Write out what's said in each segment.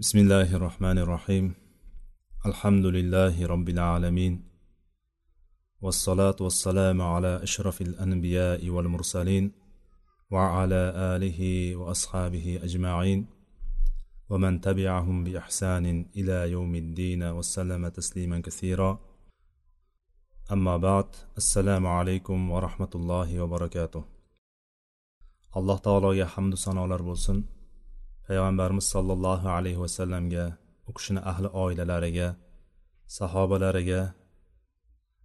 بسم الله الرحمن الرحيم الحمد لله رب العالمين والصلاة والسلام على أشرف الأنبياء والمرسلين وعلى آله وأصحابه أجمعين ومن تبعهم بإحسان إلى يوم الدين وسلم تسليما كثيرا أما بعد السلام عليكم ورحمة الله وبركاته الله تعالى يحمد سنة bo'lsin. Payg'ambarimiz sollallohu alayhi vasallamga u kishini ahli oilalariga sahobalariga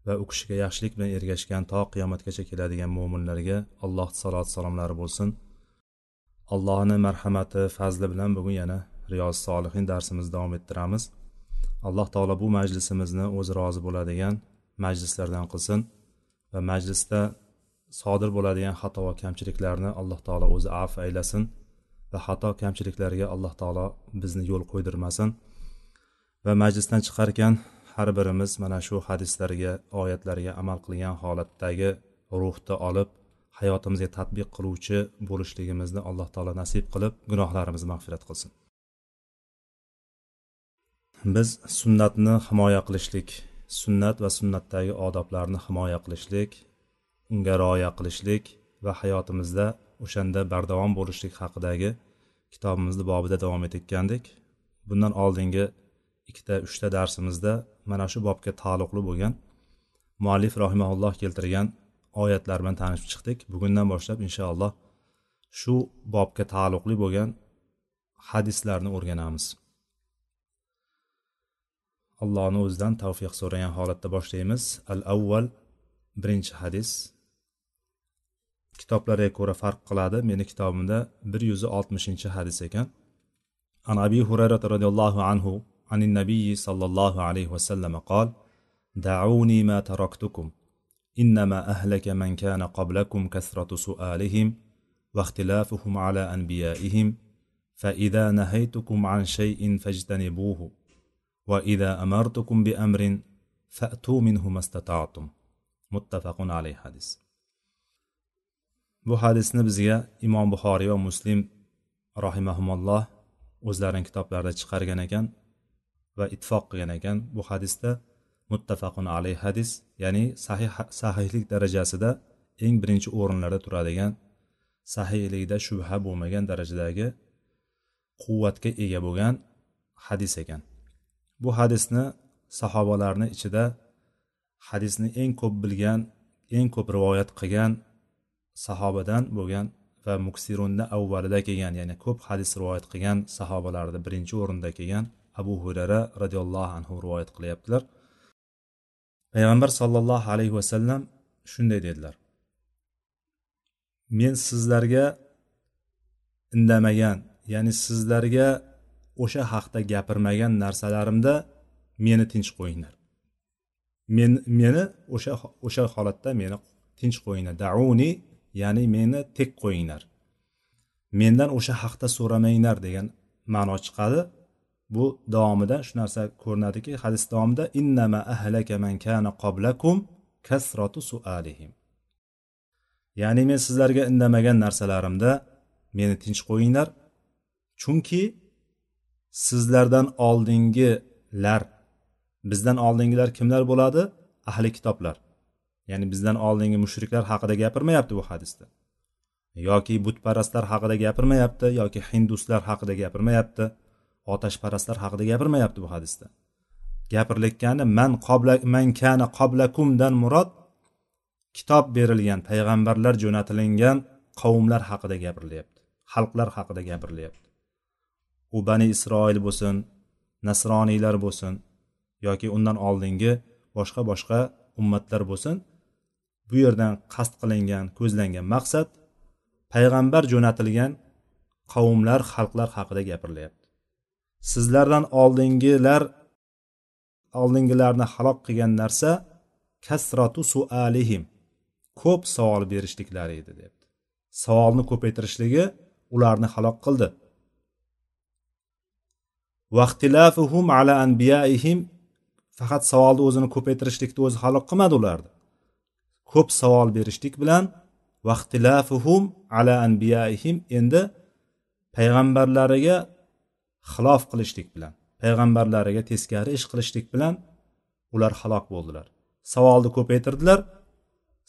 va u kishiga yaxshilik bilan ergashgan to qiyomatgacha keladigan mo'minlarga alloh salot salomlari bo'lsin. Allohni marhamati fazli bilan bugun yana riyoz solihin darsimizni davom ettiramiz. Alloh taolo bu majlisimizni o'zi rozi bo'ladigan majlislardan qilsin va majlisda sodir bo'ladigan xato va kamchiliklarni alloh taolo o'zi af aylasin. Va xato kamchiliklarga alloh taolo bizni yo'l qo'ydirmasin. Va majlisdan chiqarkan har birimiz mana shu hadislarga oyatlarga amal qilgan holatdagi ruhni olib hayotimizga tadbiq qiluvchi bo'lishligimizni alloh taolo nasib qilib gunohlarimizni mag'firat qilsin. Biz sunnatni himoya qilishlik sunnat va sunnatdagi odoblarni himoya qilishlik unga rioya qilishlik va hayotimizda o'shanda bardavom bo'lishlik haqidagi kitobimizni bobida davom etayotgandik bundan oldingi ikkita uchta darsimizda mana shu bobga taalluqli bo'lgan muallif rohimaulloh keltirgan oyatlar bilan tanishib chiqdik. Bugundan boshlab inshaalloh shu bobga taalluqli bo'lgan hadislarni o'rganamiz. Allohni o'zidan tavfiq so'ragan holatda boshlaymiz. Al avval birinchi hadis. Kitoblarga ko'ra farq qiladi. Meni kitobimda bir yuz oltmishinchi hadis ekan. An abi hurayrat roziyallohu anhu عن النبي صلى الله عليه وسلم قال دعوني ما تركتكم انما اهلك من كان قبلكم كثره سؤالهم واختلافهم على انبيائهم فاذا نهيتكم عن شيء فاجتنبوه واذا امرتكم بامر فاتوا منه ما استطعتم متفق عليه حديث bu hadisni bizga imom buxoriy va muslim rohimahumulloh o'zlarini kitoblarida chiqargan ekan va ittifoq qilgan ekan. Bu hadisda muttafaqun alayh hadis ya'ni sahih sahihlik darajasida eng birinchi o'rinlarda turadigan sahihlikda shubha bo'lmagan darajadagi quvvatga ega bo'lgan hadis ekan. Bu hadisni sahobalarni ichida hadisni eng ko'p bilgan eng ko'p rivoyat qilgan sahobadan bo'lgan va muksirunni avvalida kelgan ya'ni ko'p hadis rivoyat qilgan sahobalarda birinchi o'rinda kelgan abu hurara roziyallohu anhu rivoyat qilyaptilar. Payg'ambar sollallohu alayhi vasallam shunday dedilar. Men sizlarga indamagan ya'ni sizlarga o'sha haqda gapirmagan narsalarimda meni tinch qo'yinglar. Men meni o'sha o'sha holatda meni tinch qo'yinglar. Dauni ya'ni meni tek qo'yinglar. Mendan o'sha haqda so'ramanglar degan ma'no chiqadi. Bu davomida shu narsa ko'rinadiki hadis davomida innama ahlaka man kana qoblakum kasratu sualihim. Ya'ni men sizlarga indamagan narsalarimda meni tinch qo'yinglar. Chunki sizlardan oldingilar bizdan oldingilar kimlar bo'ladi? Ahli kitoblar. Ya'ni bizdan oldingi mushriklar haqida gapirmayapti bu hadisda. Yoki butparastlar haqida gapirmayapti yoki hinduslar haqida gapirmayapti otashparastlar haqida gapirmayapti bu hadisda. Gapirilayotgani man qobla man kana qoblakumdan murod kitob berilgan payg'ambarlar jo'natilingan qavmlar haqida gapirilyapti xalqlar haqida gapirilyapti. U bani isroil bo'lsin nasroniylar bo'lsin yoki undan oldingi boshqa boshqa ummatlar bo'lsin bu yerdan qasd qilingan ko'zlangan maqsad payg'ambar jo'natilgan qavmlar xalqlar haqida gapirilyapti sizlardan oldingilar oldingilarni halok qilgan narsa kasratu sualihim ko'p savol berishliklari edi debdi. Savolni ko'paytirishligi ularni halok qildi. Vaqtilafuhum ala anbiyaihim faqat savolni o'zini ko'paytirishlikni o'zi halok qilmadi ularni. Ko'p savol berishlik bilan vaqtilafuhum ala anbiyaihim endi payg'ambarlariga xilof qilishlik bilan payg'ambarlariga teskari ish qilishlik bilan ular halok bo'ldilar. Savolni ko'paytirdilar.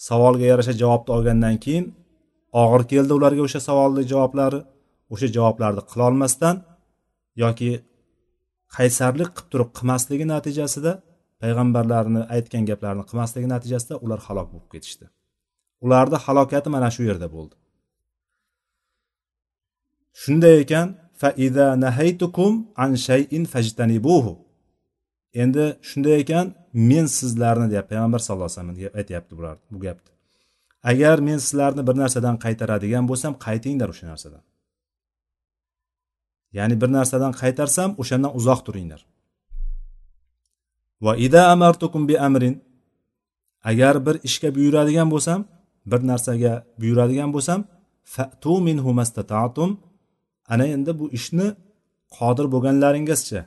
Savolga yarasha javobni olgandan keyin og'ir keldi ularga o'sha savolni javoblari. O'sha javoblarni qilolmasdan yoki qaysarlik qilib turib qilmasligi natijasida payg'ambarlarni aytgan gaplarini qilmasligi natijasida ular halok bo'lib ketishdi. Ularni halokati mana shu yerda bo'ldi. Shunday ekan faida nahaytukum an shayin fajtanibuhu. Endi shunday ekan men sizlarni deyapti payg'ambar sallallohu alayhi vasallam aytyapti bular bu gapni. Agar men sizlarni bir narsadan qaytaradigan bo'lsam qaytinglar o'sha narsadan. Ya'ni bir narsadan qaytarsam o'shandan uzoq turinglar. Va ida amartukum bi amrin. Agar bir ishga buyuradigan bo'lsam bir narsaga buyuradigan bo'lsam fatu minhu mastata'tum. Ana endi bu ishni qodir bo'lganlaringizcha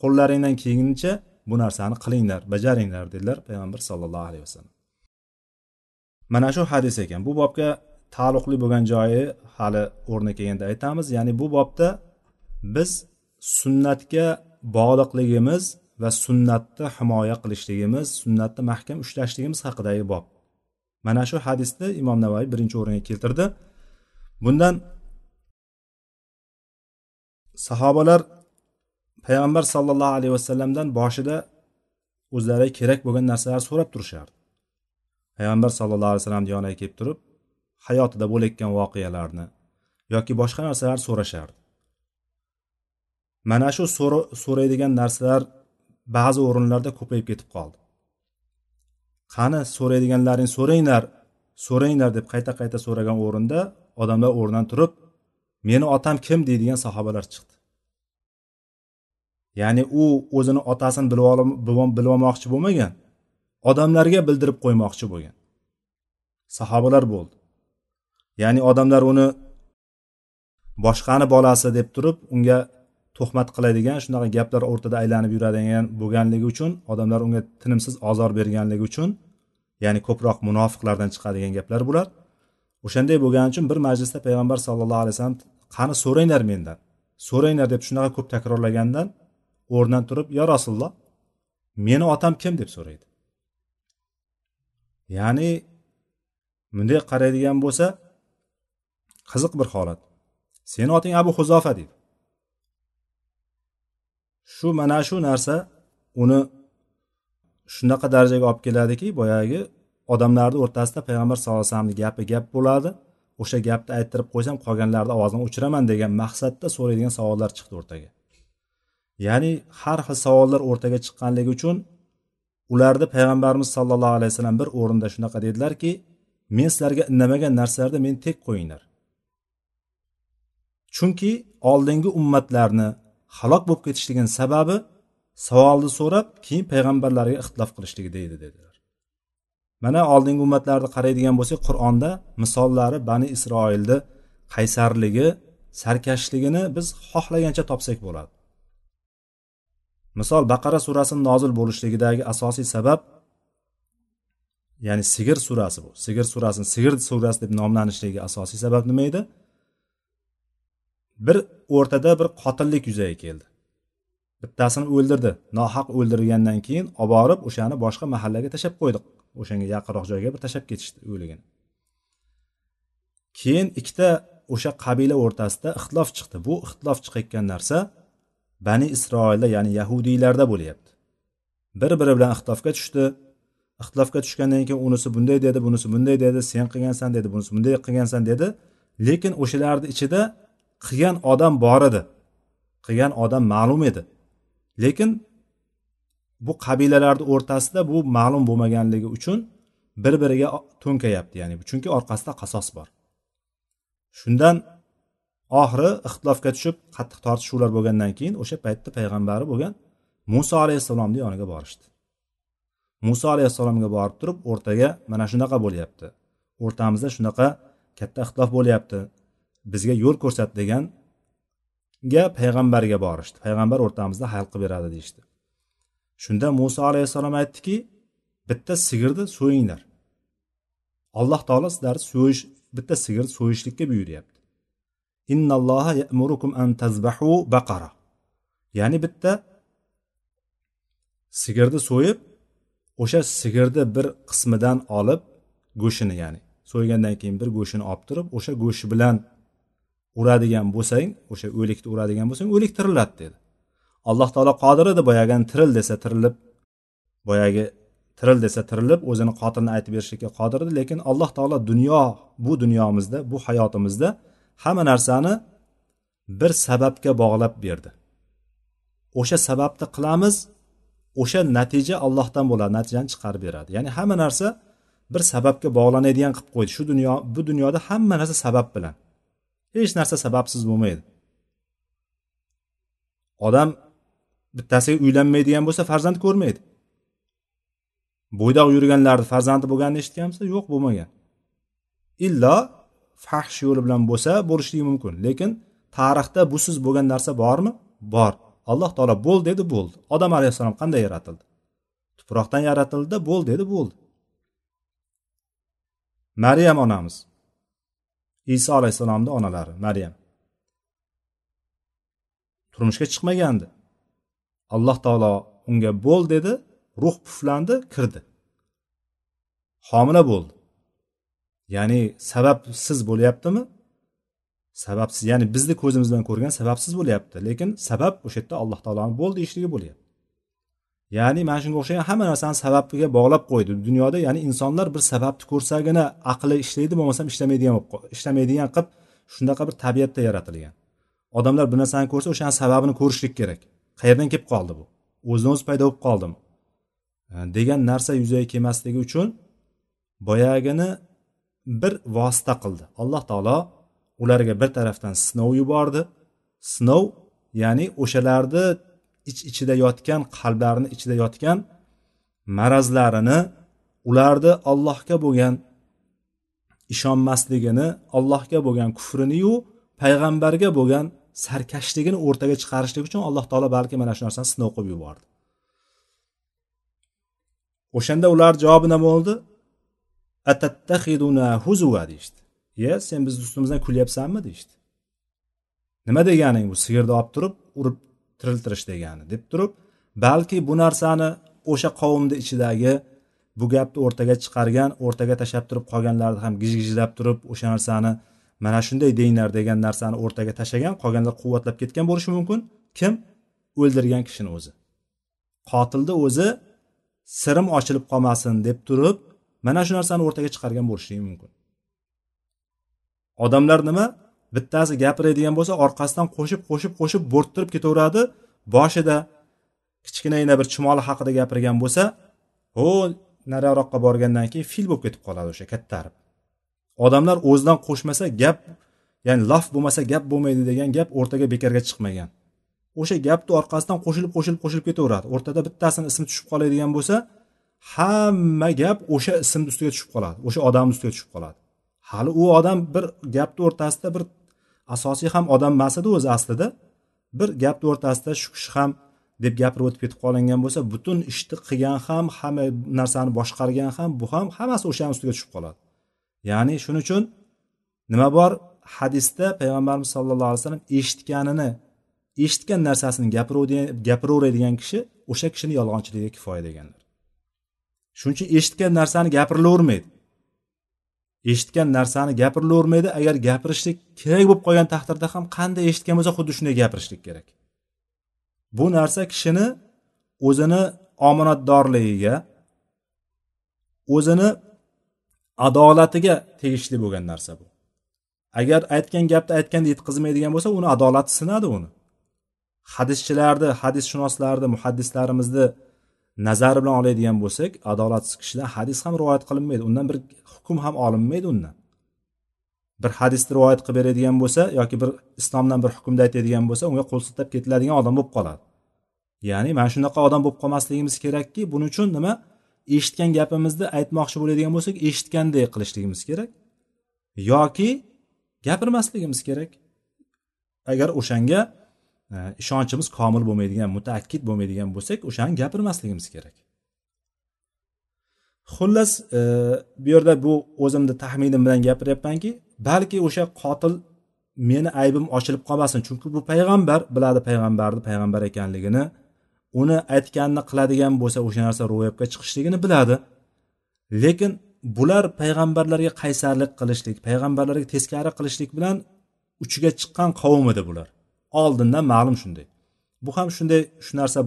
qo'llaringdan kelgunicha bu narsani qilinglar bajaringlar dedilar payg'ambar sallallohu alayhi vasallam. Mana shu hadis ekan. Bu bobga taalluqli bo'lgan joyi hali o'rni kelganda aytamiz. Ya'ni bu bobda biz sunnatga bog'liqligimiz va sunnatni himoya qilishligimiz sunnatni mahkam ushlashligimiz haqidagi bob. Mana shu hadisni imom navoiy birinchi o'ringa keltirdi. Bundan sahobalar payg'ambar sollallohu alayhi vasallamdan boshida o'zlariga kerak bo'lgan narsalar so'rab turishardi. Payg'ambar sallallohu alayhi vasallamni yoniga kelib turib hayotida bo'layotgan voqealarni yoki boshqa narsalar so'rashardi. Mana shu so'raydigan narsalar ba'zi o'rinlarda ko'payib ketib qoldi. Qani so'raydiganlaring so'ranglar so'ranglar deb qayta qayta so'ragan o'rinda odamlar o'rnidan turib meni otam kim? deydigan sahobalar chiqdi. Ya'ni u o'zini otasini bilib olmoqchi bo'lmagan odamlarga bildirib qo'ymoqchi bo'lgan sahobalar bo'ldi. Ya'ni odamlar uni boshqani bolasi deb turib unga tuhmat qiladigan shunaqa gaplar o'rtada aylanib yuradigan bo'lganligi uchun odamlar unga tinimsiz ozor berganligi uchun ya'ni ko'proq munofiqlardan chiqadigan gaplar bular. O'shanday bo'lgani uchun bir majlisda payg'ambar sallallohu alayhi vasallam qani so'ranglar mendan so'ranglar deb shunaqa ko'p takrorlagandan o'rnidan turib yo rasululloh meni otam kim? deb so'raydi. Ya'ni bunday qaraydigan bo'lsa qiziq bir holat. Seni oting abu huzofa deydi. Shu mana shu narsa uni shunaqa darajaga olib keladiki boyagi odamlarni o'rtasida payg'ambar sallallohu alayhi vasallamni gapi gap bo'ladi. O'sha gapni ayttirib qo'ysam qolganlarni ovozini o'chiraman degan maqsadda so'raydigan savollar chiqdi o'rtaga. Ya'ni har xil savollar o'rtaga chiqqanligi uchun ularni payg'ambarimiz sollallohu alayhi vasallam bir o'rinda shunaqa dedilarki men sizlarga indamagan narsalarni meni tek qo'yinglar. Chunki oldingi ummatlarni halok bo'lib ketishligini sababi savolni so'rab keyin payg'ambarlarga ixtilof qilishligi deydi dedilar. Mana oldingi ummatlarni qaraydigan bo'lsak qur'onda misollari bani isroilni qaysarligi sarkashligini biz xohlagancha topsak bo'ladi. Misol baqara surasini nozil bo'lishligidagi asosiy sabab ya'ni sigir surasi bu. Sigir surasini sigir surasi deb nomlanishligi asosiy sabab nima edi? Bir o'rtada bir qotillik yuzaga keldi. Bittasini o'ldirdi. Nohaq o'ldirgandan keyin olib borib o'shani boshqa mahallaga tashlab qo'ydik o'shanga yaqinroq joyga bir tashlab ketishdi o'ligini keyin ikkita o'sha qabila o'rtasida ixtilof chiqdi. Bu ixtilof chiqayotgan narsa bani isroilda ya'ni yahudiylarda bo'lyapti. Bir biri bilan ixtilofga tushdi. Ixtilofga tushgandan keyin unisi bunday dedi bunisi bunday dedi sen qilgansan dedi bunisi bunday qilgansan dedi. Lekin o'shalarni ichida qilgan odam bor edi. Qilgan odam ma'lum edi. Lekin bu qabilalarni o'rtasida bu ma'lum bo'lmaganligi uchun bir biriga to'nkayapti ya'ni chunki orqasida qasos bor. Shundan oxiri ixtilofga tushib qattiq tortishuvlar bo'lgandan keyin o'sha paytda payg'ambari bo'lgan muso alayhissalomni yoniga borishdi. Muso alayhissalomga borib turib o'rtaga mana shunaqa bo'lyapti. O'rtamizda shunaqa katta ixtilof bo'lyapti. Bizga yo'l ko'rsat deganga payg'ambarga borishdi. Payg'ambar o'rtamizda hal qilib beradi deyishdi. Shunda muso alayhissalom aytdiki bitta sigirni so'yinglar. Alloh taolo sizlarni so'yish bitta sigirni so'yishlikka buyuryapti. Innalloha ya'murukum an tazbahu baqara. Ya'ni bitta sigirni so'yib o'sha sigirni bir qismidan olib go'shtini ya'ni so'ygandan keyin bir go'shtini olib turib o'sha go'shti bilan uradigan bo'lsang o'sha o'likni uradigan bo'lsang o'lik tiriladi dedi. Alloh taolo qodir edi boyagini tiril desa tirilib boyagi tiril desa tirilib o'zini qotilini aytib berishlikka qodir edi. Lekin alloh taolo dunyo bu dunyomizda bu hayotimizda hamma narsani bir sababga bog'lab berdi. O'sha sababni qilamiz o'sha natija allohdan bo'ladi natijani chiqarib beradi. Ya'ni hamma narsa bir sababga bog'lanadigan qilib qo'ydi. Shu dunyo bu dunyoda hamma narsa sabab bilan. Hech narsa sababsiz bo'lmaydi. Odam bittasiga uylanmaydigan bo'lsa farzand ko'rmaydi. Bo'ydoq yurganlarni farzandi bo'lganini eshitganmisiz yo'q bo'lmagan. Illo fahsh yo'li bilan bo'lsa bo'lishligi mumkin lekin tarixda busiz bo'lgan narsa bormi? Bor. Alloh taolo bo'l dedi bo'ldi. Odam alayhissalom qanday yaratildi? Tuproqdan yaratildi bo'l dedi bo'ldi. Maryam onamiz. Iso alayhissalomni onalari maryam. Turmushga chiqmagandi. Alloh taolo unga bo'l dedi ruh puflandi kirdi. Homila bo'ldi. Ya'ni sababsiz bo'lyaptimi? Sababsiz ya'ni bizni ko'zimiz bilan ko'rgan sababsiz bo'lyapti. Lekin sabab o'sha yerda alloh taoloni bo'l deyishligi bo'lyapti. Ya'ni mana shunga o'xshagan hamma narsani sababiga bog'lab qo'ydi. Dunyoda ya'ni insonlar bir sababni ko'rsagina aqli ishlaydi bo'lmasam ishlamaydigan bo'lib ishlamaydigan qilib shunaqa bir tabiatda yaratilgan. Odamlar bir narsani ko'rsa o'shani sababini ko'rishlik kerak. Qayerdan kelib qoldi bu? O'zidan o'zi paydo bo'lib qoldimi e, degan narsa yuzaga kelmasligi uchun boyagini bir vosita qildi. Alloh taolo ularga bir tarafdan sinov yubordi. Sinov ya'ni o'shalarni ich ichida yotgan qalblarini ichida yotgan marazlarini ularni allohga bo'lgan ishonmasligini allohga bo'lgan kufriniyu payg'ambarga bo'lgan sarkashligini o'rtaga chiqarishlik uchun alloh taolo balki mana shu narsani sinov qilib yubordi. O'shanda ular javobi nima bo'ldi? Atattaxiduna huzuva deyishdi. Ye sen bizni ustimizdan kulyapsanmi? deyishdi. Nima deganing? Bu sigirni olib turib urib tiriltirish degani deb turib balki bu narsani o'sha qavmni ichidagi bu gapni o'rtaga chiqargan o'rtaga tashlab turib qolganlarni ham gijgijlab turib o'sha narsani mana shunday denglar degan narsani o'rtaga tashlagan qolganlar quvvatlab ketgan bo'lishi mumkin. Kim? O'ldirgan kishini o'zi. Qotilni o'zi sirim ochilib qolmasin deb turib mana shu narsani o'rtaga chiqargan bo'lishligi mumkin. Odamlar nima? Bittasi gapiradigan bo'lsa orqasidan qo'shib qo'shib qo'shib bo'rttirib ketaveradi. Boshida kichkinagina bir chumoli haqida gapirgan bo'lsa ho nariroqqa borgandan keyin fil bo'lib ketib qoladi o'sha kattarib odamlar o'zidan qo'shmasa gap ya'ni laf bo'lmasa gap bo'lmaydi degan gap o'rtaga bekorga chiqmagan. O'sha gapni orqasidan qo'shilib qo'shilib qo'shilib ketaveradi. O'rtada bittasini ismi tushib qoladigan bo'lsa hamma gap o'sha ismni ustiga tushib qoladi o'sha odamni ustiga tushib qoladi. Hali u odam bir gapni o'rtasida bir asosiy ham odam emas edi o'zi aslida. Bir gapni o'rtasida shu kishi ham deb gapirib o'tib ketib qolingan bo'lsa butun ishni qilgan ham hamma narsani boshqargan ham bu ham hammasi o'shani ustiga tushib qoladi. Ya'ni shuning uchun nima bor? Hadisda payg'ambarimiz sallallohu alayhi vasallam eshitganini eshitgan narsasini gapiraveradigan kishi o'sha kishini yolg'onchiligiga kifoya deganlar. Shuning uchun eshitgan narsani gapirilavermaydi. Eshitgan narsani gapirilavermaydi. Agar gapirishlik kerak bo'lib qolgan taqdirda ham qanday eshitgan bo'lsa xuddi shunday gapirishlik kerak. Bu narsa kishini o'zini omonatdorligiga o'zini adolatiga tegishli bo'lgan narsa bu. Agar aytgan gapni aytganda yetkazmaydigan bo'lsa uni adolati sinadi uni. Hadischilarni hadisshunoslarni muhaddislarimizni nazari bilan oladigan bo'lsak adolatsiz kishidan hadis ham rivoyat qilinmaydi. Undan bir hukm ham olinmaydi undan. Bir hadisni rivoyat qilib beradigan bo'lsa yoki bir islomdan bir hukmni aytadigan bo'lsa unga qo'l siltab ketiladigan odam bo'lib qoladi. Ya'ni mana shunaqa odam bo'lib qolmasligimiz kerakki buning uchun nima? Eshitgan gapimizni aytmoqchi bo'ladigan bo'lsak eshitganday qilishligimiz kerak. Yoki gapirmasligimiz kerak. Agar o'shanga ishonchimiz komil bo'lmaydigan mutaakkid bo'lmaydigan bo'lsak o'shani gapirmasligimiz kerak. Xullas e, bu yerda bu o'zimni taxminim bilan gapiryapmanki balki o'sha qotil meni aybim ochilib qolmasin chunki bu payg'ambar biladi payg'ambarni payg'ambar ekanligini uni aytganini qiladigan bo'lsa o'sha narsa ro'yobga chiqishligini biladi. Lekin bular payg'ambarlarga qaysarlik qilishlik payg'ambarlarga teskari qilishlik bilan uchiga chiqqan qavm edi bular. Oldindan ma'lum shunday. Bu ham shunday shu narsa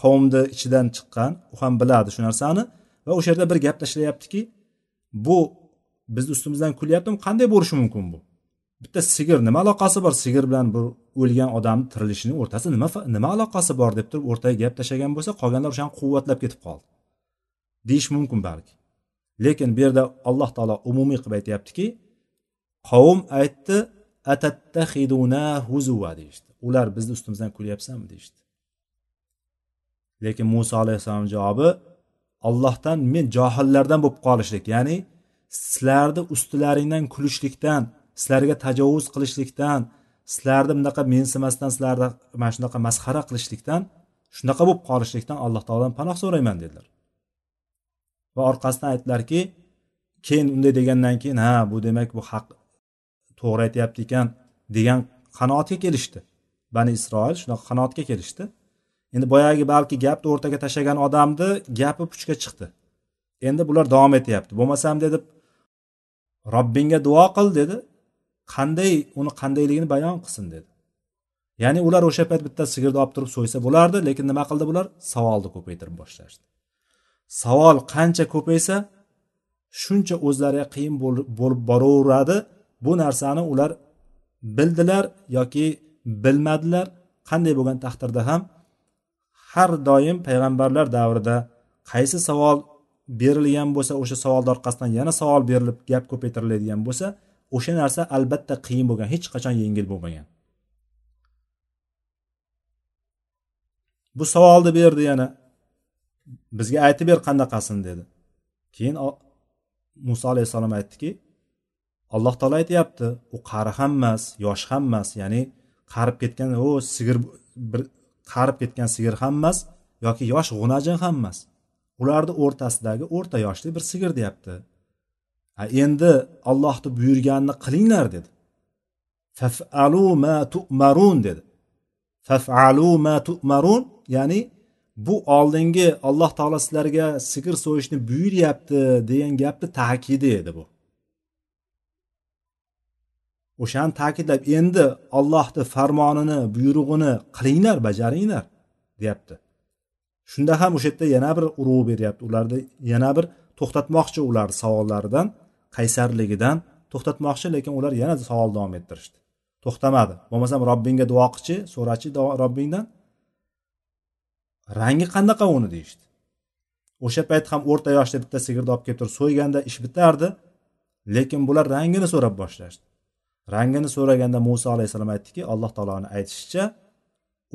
qavmni ichidan chiqqan u ham biladi shu narsani va o'sha yerda bir gap tashlayaptiki bu bizni ustimizdan kulyaptimi qanday bo'lishi mumkin bu? Bitta sigir nima aloqasi bor? Sigir bilan bu o'lgan odamni tirilishini o'rtasida nima nima aloqasi bor deb turib o'rtaga gap tashlagan bo'lsa qolganlar o'shani quvvatlab ketib qoldi. Deyish mumkin balki. Lekin bu yerda alloh taolo umumiy qilib aytyaptiki qavm aytdi huzuva deyishdi ular bizni ustimizdan kulyapsanmi deyishdi lekin muso alayhissalom javobi ollohdan men johillardan bo'lib qolishlik ya'ni sizlarni ustilaringdan kulishlikdan sizlarga tajovuz qilishlikdan sizlarni bunaqa mensimasdan sizlarni mana shunaqa masxara qilishlikdan shunaqa bo'lib qolishlikdan alloh taolodan panoh so'rayman dedilar. Va orqasidan aytdilarki keyin unday degandan keyin ha bu demak bu haq to'g'ri aytyapti ekan degan qanoatga kelishdi. Bani isroil shunaqa qanoatga kelishdi. Endi boyagi balki gapni o'rtaga tashlagan odamni gapi puchga chiqdi. Endi bular davom etyapti. Bo'lmasam dedi robbingga duo qil dedi. Qanday uni qandayligini bayon qilsin dedi. Ya'ni ular o'sha payt bitta sigirni olib turib so'ysa bo'lardi lekin nima qildi bular? Savolni ko'paytirib boshlashdi. Savol qancha ko'paysa shuncha o'zlariga qiyin bo'lib boraveradi. Bu narsani ular bildilar yoki bilmadilar. Qanday bo'lgan taqdirda ham har doim payg'ambarlar davrida qaysi savol berilgan bo'lsa o'sha savolni orqasidan yana savol berilib gap ko'paytiriladigan bo'lsa o'sha narsa albatta qiyin bo'lgan hech qachon yengil bo'lmagan. Bu savolni berdi yana. Bizga aytib ber qanaqasini dedi. Keyin muso alayhissalom aytdiki alloh taolo aytyapti u qari ham emas yosh ham emas ya'ni qarib ketgan o sigir bir qarib ketgan sigir ham emas yoki yosh g'unajin ham emas. Ularni o'rtasidagi o'rta yoshli bir sigir deyapti. Endi ollohni buyurganini qilinglar dedi. Fafalu ma tu'marun dedi. Fafalu ma tu'marun ya'ni bu oldingi alloh taolo sizlarga sigir so'yishni buyuryapti degan gapni ta'kidi edi bu. O'shani ta'kidlab endi ollohni farmonini buyrug'ini qilinglar bajaringlar deyapti. Shunda ham o'sha yerda yana bir urg'u beryapti. Ularni yana bir to'xtatmoqchi ular savollaridan qaysarligidan to'xtatmoqchi lekin ular yana savol davom ettirishdi. To'xtamadi. Bo'lmasam robbingga duo qilchi so'rachi robbingdan. Rangi qanaqa uni deyishdi. O'sha payt ham o'rta yoshda bitta sigirni olib kelib turib so'yganda ish bitardi lekin bular rangini so'rab boshlashdi. Rangini so'raganda muso alayhissalom aytdiki alloh taoloni aytishicha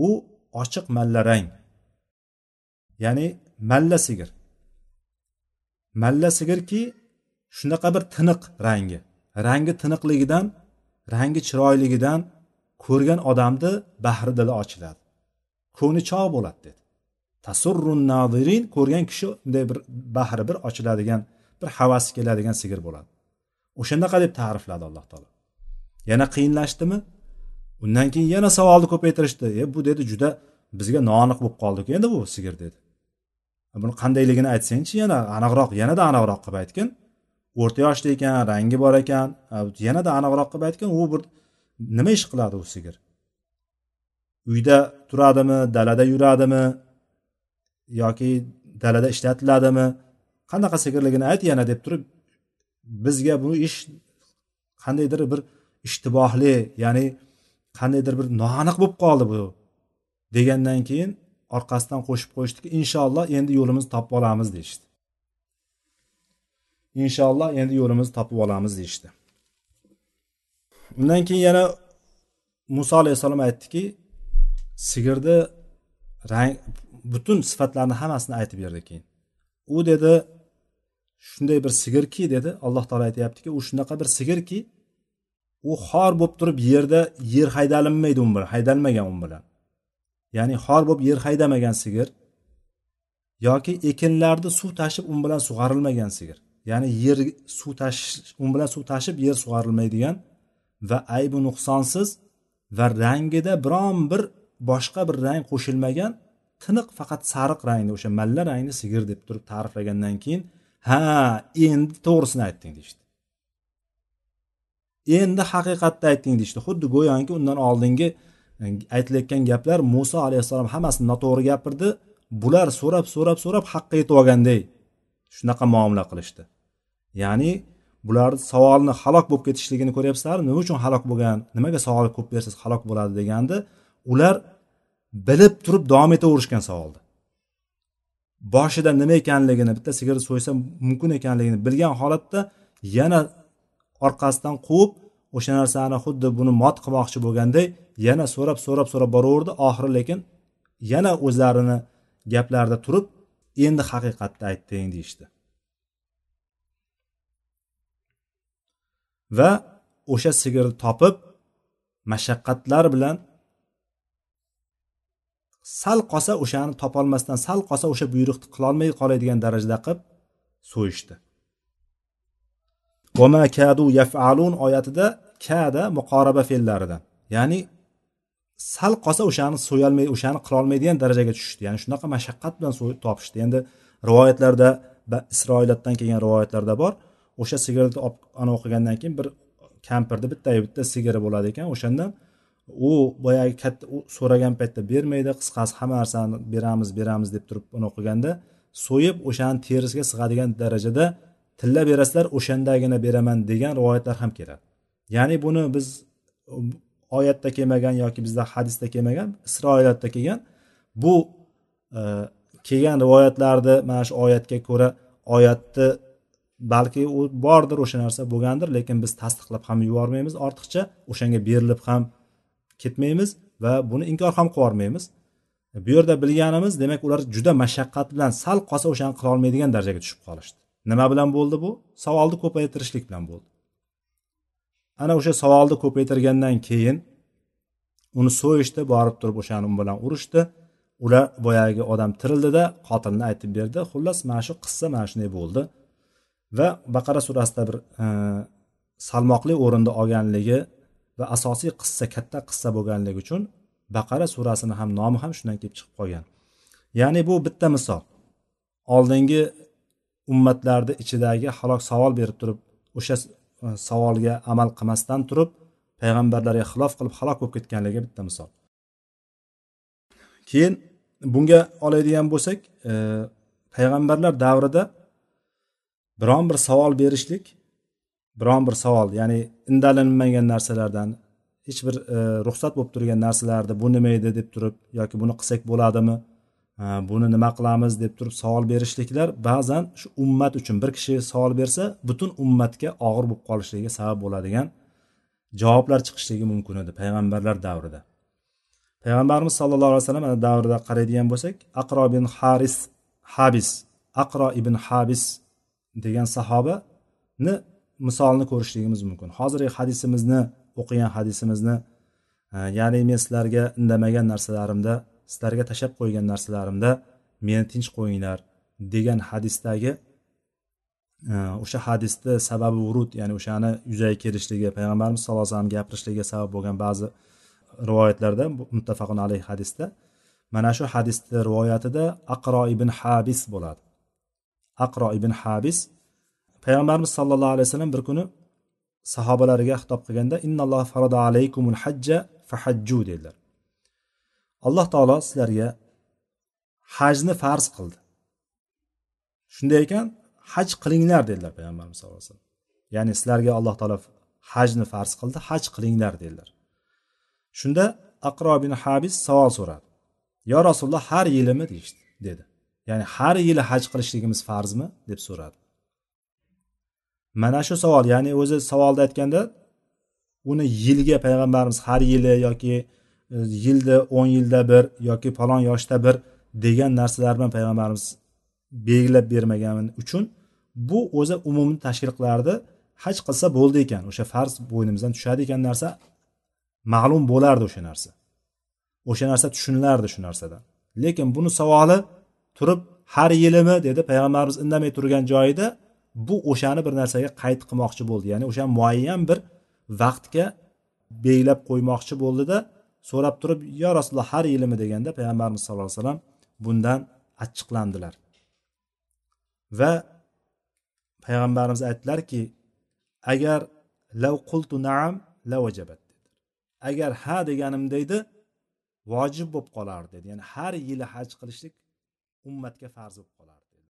u ochiq malla rang. Ya'ni malla sigir. Malla sigirki shunaqa bir tiniq rangi. Rangi tiniqligidan rangi chiroyligidan ko'rgan odamni bahri dili ochiladi. Ko'ngli chog' bo'ladi dedi. Tasurrun nodirin ko'rgan kishi unday bir bahri bir ochiladigan bir havasi keladigan sigir bo'ladi. O'shanaqa deb ta'rifladi alloh taolo. Yana qiyinlashdimi? Undan keyin yana savolni ko'paytirishdi. E bu dedi juda bizga noaniq bo'lib qoldiku endi bu sigir dedi. E, buni qandayligini aytsangchi yana aniqroq yanada aniqroq qilib aytgin. O'rta yoshda ekan rangi bor ekan. E, yanada aniqroq qilib aytgin u bir nima ish qiladi u sigir? Uyda turadimi dalada yuradimi yoki dalada ishlatiladimi? Qanaqa sigirligini ayt yana deb turib bizga bu ish qandaydir bir ishtibohli ya'ni qandaydir bir noaniq bo'lib qoldi bu. Degandan keyin orqasidan qo'shib qo'yishdiki inshaalloh endi yo'limizni topib olamiz deyishdi. Inshaalloh endi yo'limizni topib olamiz deyishdi. Undan keyin yana muso alayhissalom aytdiki sigirni rang butun sifatlarni hammasini aytib berdi keyin. U dedi shunday bir sigirki dedi. Alloh taolo aytyaptiki u shunaqa bir sigirki u xor bo'lib turib yerda yer haydalinmaydi u bilan haydalmagan u bilan. Ya'ni xor bo'lib yer haydamagan sigir yoki ekinlarni suv tashib un bilan sug'arilmagan sigir. Ya'ni yer suv tashish un bilan suv tashib yer sug'arilmaydigan va aybi nuqsonsiz va rangida biron bir boshqa bir rang qo'shilmagan tiniq faqat sariq rangni o'sha malla rangni sigir deb turib ta'riflagandan keyin ha endi to'g'risini aytding deyishdi. Endi haqiqatni aytding deyishdi. Xuddi go'yoki undan oldingi e, aytilayotgan gaplar muso alayhissalom hammasi noto'g'ri gapirdi. Bular so'rab so'rab so'rab haqqa yetib olganday shunaqa muomala qilishdi. Ya'ni bularni savolni halok bo'lib ketishligini ko'ryapsizlar. Nima uchun halok bo'lgan nimaga savol ko'p bersangiz halok bo'ladi deganda ular bilib turib davom etaverishgan savolni boshida nima ekanligini bitta sigirni so'ysa mumkin ekanligini bilgan holatda yana orqasidan quvib o'sha narsani xuddi buni mot qilmoqchi bo'lganday yana so'rab so'rab so'rab boraverdi. Oxiri lekin yana o'zlarini gaplarida turib endi haqiqatni aytding deyishdi. Va o'sha sigirni topib mashaqqatlar bilan sal qolsa o'shani topolmasdan sal qolsa o'sha buyruqni qilolmay qoladigan darajada qilib so'yishdi. Vama kadu yafalun oyatida kada muqoraba fe'llaridan. Ya'ni sal qolsa o'shani so'yolmay o'shani qilolmaydigan darajaga tushishdi. Ya'ni shunaqa mashaqqat bilan topishdi. Endi rivoyatlarda isroilotdan kelgan rivoyatlarda bor. O'sha sigirni anavi qilgandan keyin bir kampirni bitta bitta sigiri bo'ladi ekan. O'shandan u boyagi katta so'ragan paytda bermaydi qisqasi hamma narsani beramiz beramiz deb turib uni qilganda so'yib o'shani terisiga sig'adigan darajada tilla berasizlar o'shandagina beraman degan rivoyatlar ham keladi. Ya'ni buni biz oyatda kelmagan yoki bizda hadisda kelmagan isroilotda kelgan bu e, kelgan rivoyatlarni mana shu oyatga ko'ra oyatni balki u bordir o'sha narsa bo'lgandir lekin biz tasdiqlab ham yubormaymiz. Ortiqcha o'shanga berilib ham ketmaymiz va buni inkor ham qilib yubormaymiz bu yerda bilganimiz demak ular juda mashaqqat bilan sal qolsa o'shani qilolmaydigan darajaga tushib qolishdi. Nima bilan bo'ldi bu? Savolni ko'paytirishlik bilan bo'ldi. Ana o'sha savolni ko'paytirgandan keyin uni so'yishdi borib turib o'shani u bilan urishdi. Ular boyagi odam tirildida qotilni aytib berdi xullas mana shu qissa mana shunday bo'ldi. Va baqara surasida bir e, salmoqli o'rinda olganligi va asosiy qissa katta qissa bo'lganligi uchun baqara surasini ham nomi ham shundan kelib chiqib qolgan. Ya'ni bu bitta misol. Oldingi ummatlarni ichidagi halok savol berib turib o'sha e, savolga amal qilmasdan turib payg'ambarlarga xilof qilib halok bo'lib ketganligi bitta misol. Keyin bunga oladigan bo'lsak e, payg'ambarlar davrida biron bir savol berishlik biron bir savol ya'ni indalinmagan narsalardan hech bir e, ruxsat bo'lib turgan narsalarni bu nima edi deb turib yoki buni qilsak bo'ladimi buni nima qilamiz deb turib savol berishliklar ba'zan shu ummat uchun bir kishi savol bersa butun ummatga og'ir bo'lib qolishligiga sabab bo'ladigan javoblar chiqishligi mumkin edi payg'ambarlar davrida. Payg'ambarimiz sallallohu alayhi vasallam davrida qaraydigan bo'lsak aqro ibn haris habis aqro ibn habis degan sahobani misolini ko'rishligimiz mumkin. Hozirgi hadisimizni o'qigan hadisimizni ya'ni men sizlarga indamagan narsalarimda sizlarga tashlab qo'ygan narsalarimda meni tinch qo'yinglar degan hadisdagi e, o'sha hadisni sababi urud ya'ni o'shani yuzaga kelishligi payg'ambarimiz sallallohu alayhi vasallam gapirishligiga sabab bo'lgan ba'zi rivoyatlarda muttafaqun alayhi hadisda mana shu hadisni rivoyatida aqro ibn habis bo'ladi. Aqro ibn habis payg'ambarimiz sallallohu alayhi vasallam bir kuni sahobalariga xitob qilganda innalloh farada alaykumul hajja fahajju dedilar. Alloh taolo sizlarga hajni farz qildi. Shunday ekan haj qilinglar dedilar payg'ambarimiz sallallohu alayhi vasallam. Ya'ni sizlarga alloh taolo hajni farz qildi haj qilinglar dedilar. Shunda aqro bin habis savol so'radi. Yo rasululloh har yilimi? deyishdi dedi. Ya'ni har yili haj qilishligimiz farzmi? deb so'radi. Mana shu savol ya'ni o'zi savolda aytganda uni yilga payg'ambarimiz har yili yoki e, E, yilda o'n yilda bir yoki falon yoshda bir degan narsalar bilan payg'ambarimiz belgilab bermagani uchun bu o'zi umumiy tashkil qilardi haj qilsa bo'ldi ekan. O'sha farz bo'ynimizdan tushadi ekan narsa. Ma'lum bo'lardi o'sha narsa. O'sha narsa tushunilardi shu narsadan. Lekin buni savoli turib har yilimi? dedi payg'ambarimiz indamay turgan joyida bu o'shani bir narsaga qayd qilmoqchi bo'ldi. Ya'ni o'sha muayyan bir vaqtga belgilab qo'ymoqchi bo'ldida so'rab turib yo rasululloh har yilimi? deganda payg'ambarimiz sallallohu alayhi vasallam bundan achchiqlandilar. Va payg'ambarimiz aytdilarki agar lav qultu naam la vajabat agar ha deganimda edi vojib bo'lib qolardi dedi. Ya'ni har yili haj qilishlik ummatga farz bo'lib qolardi.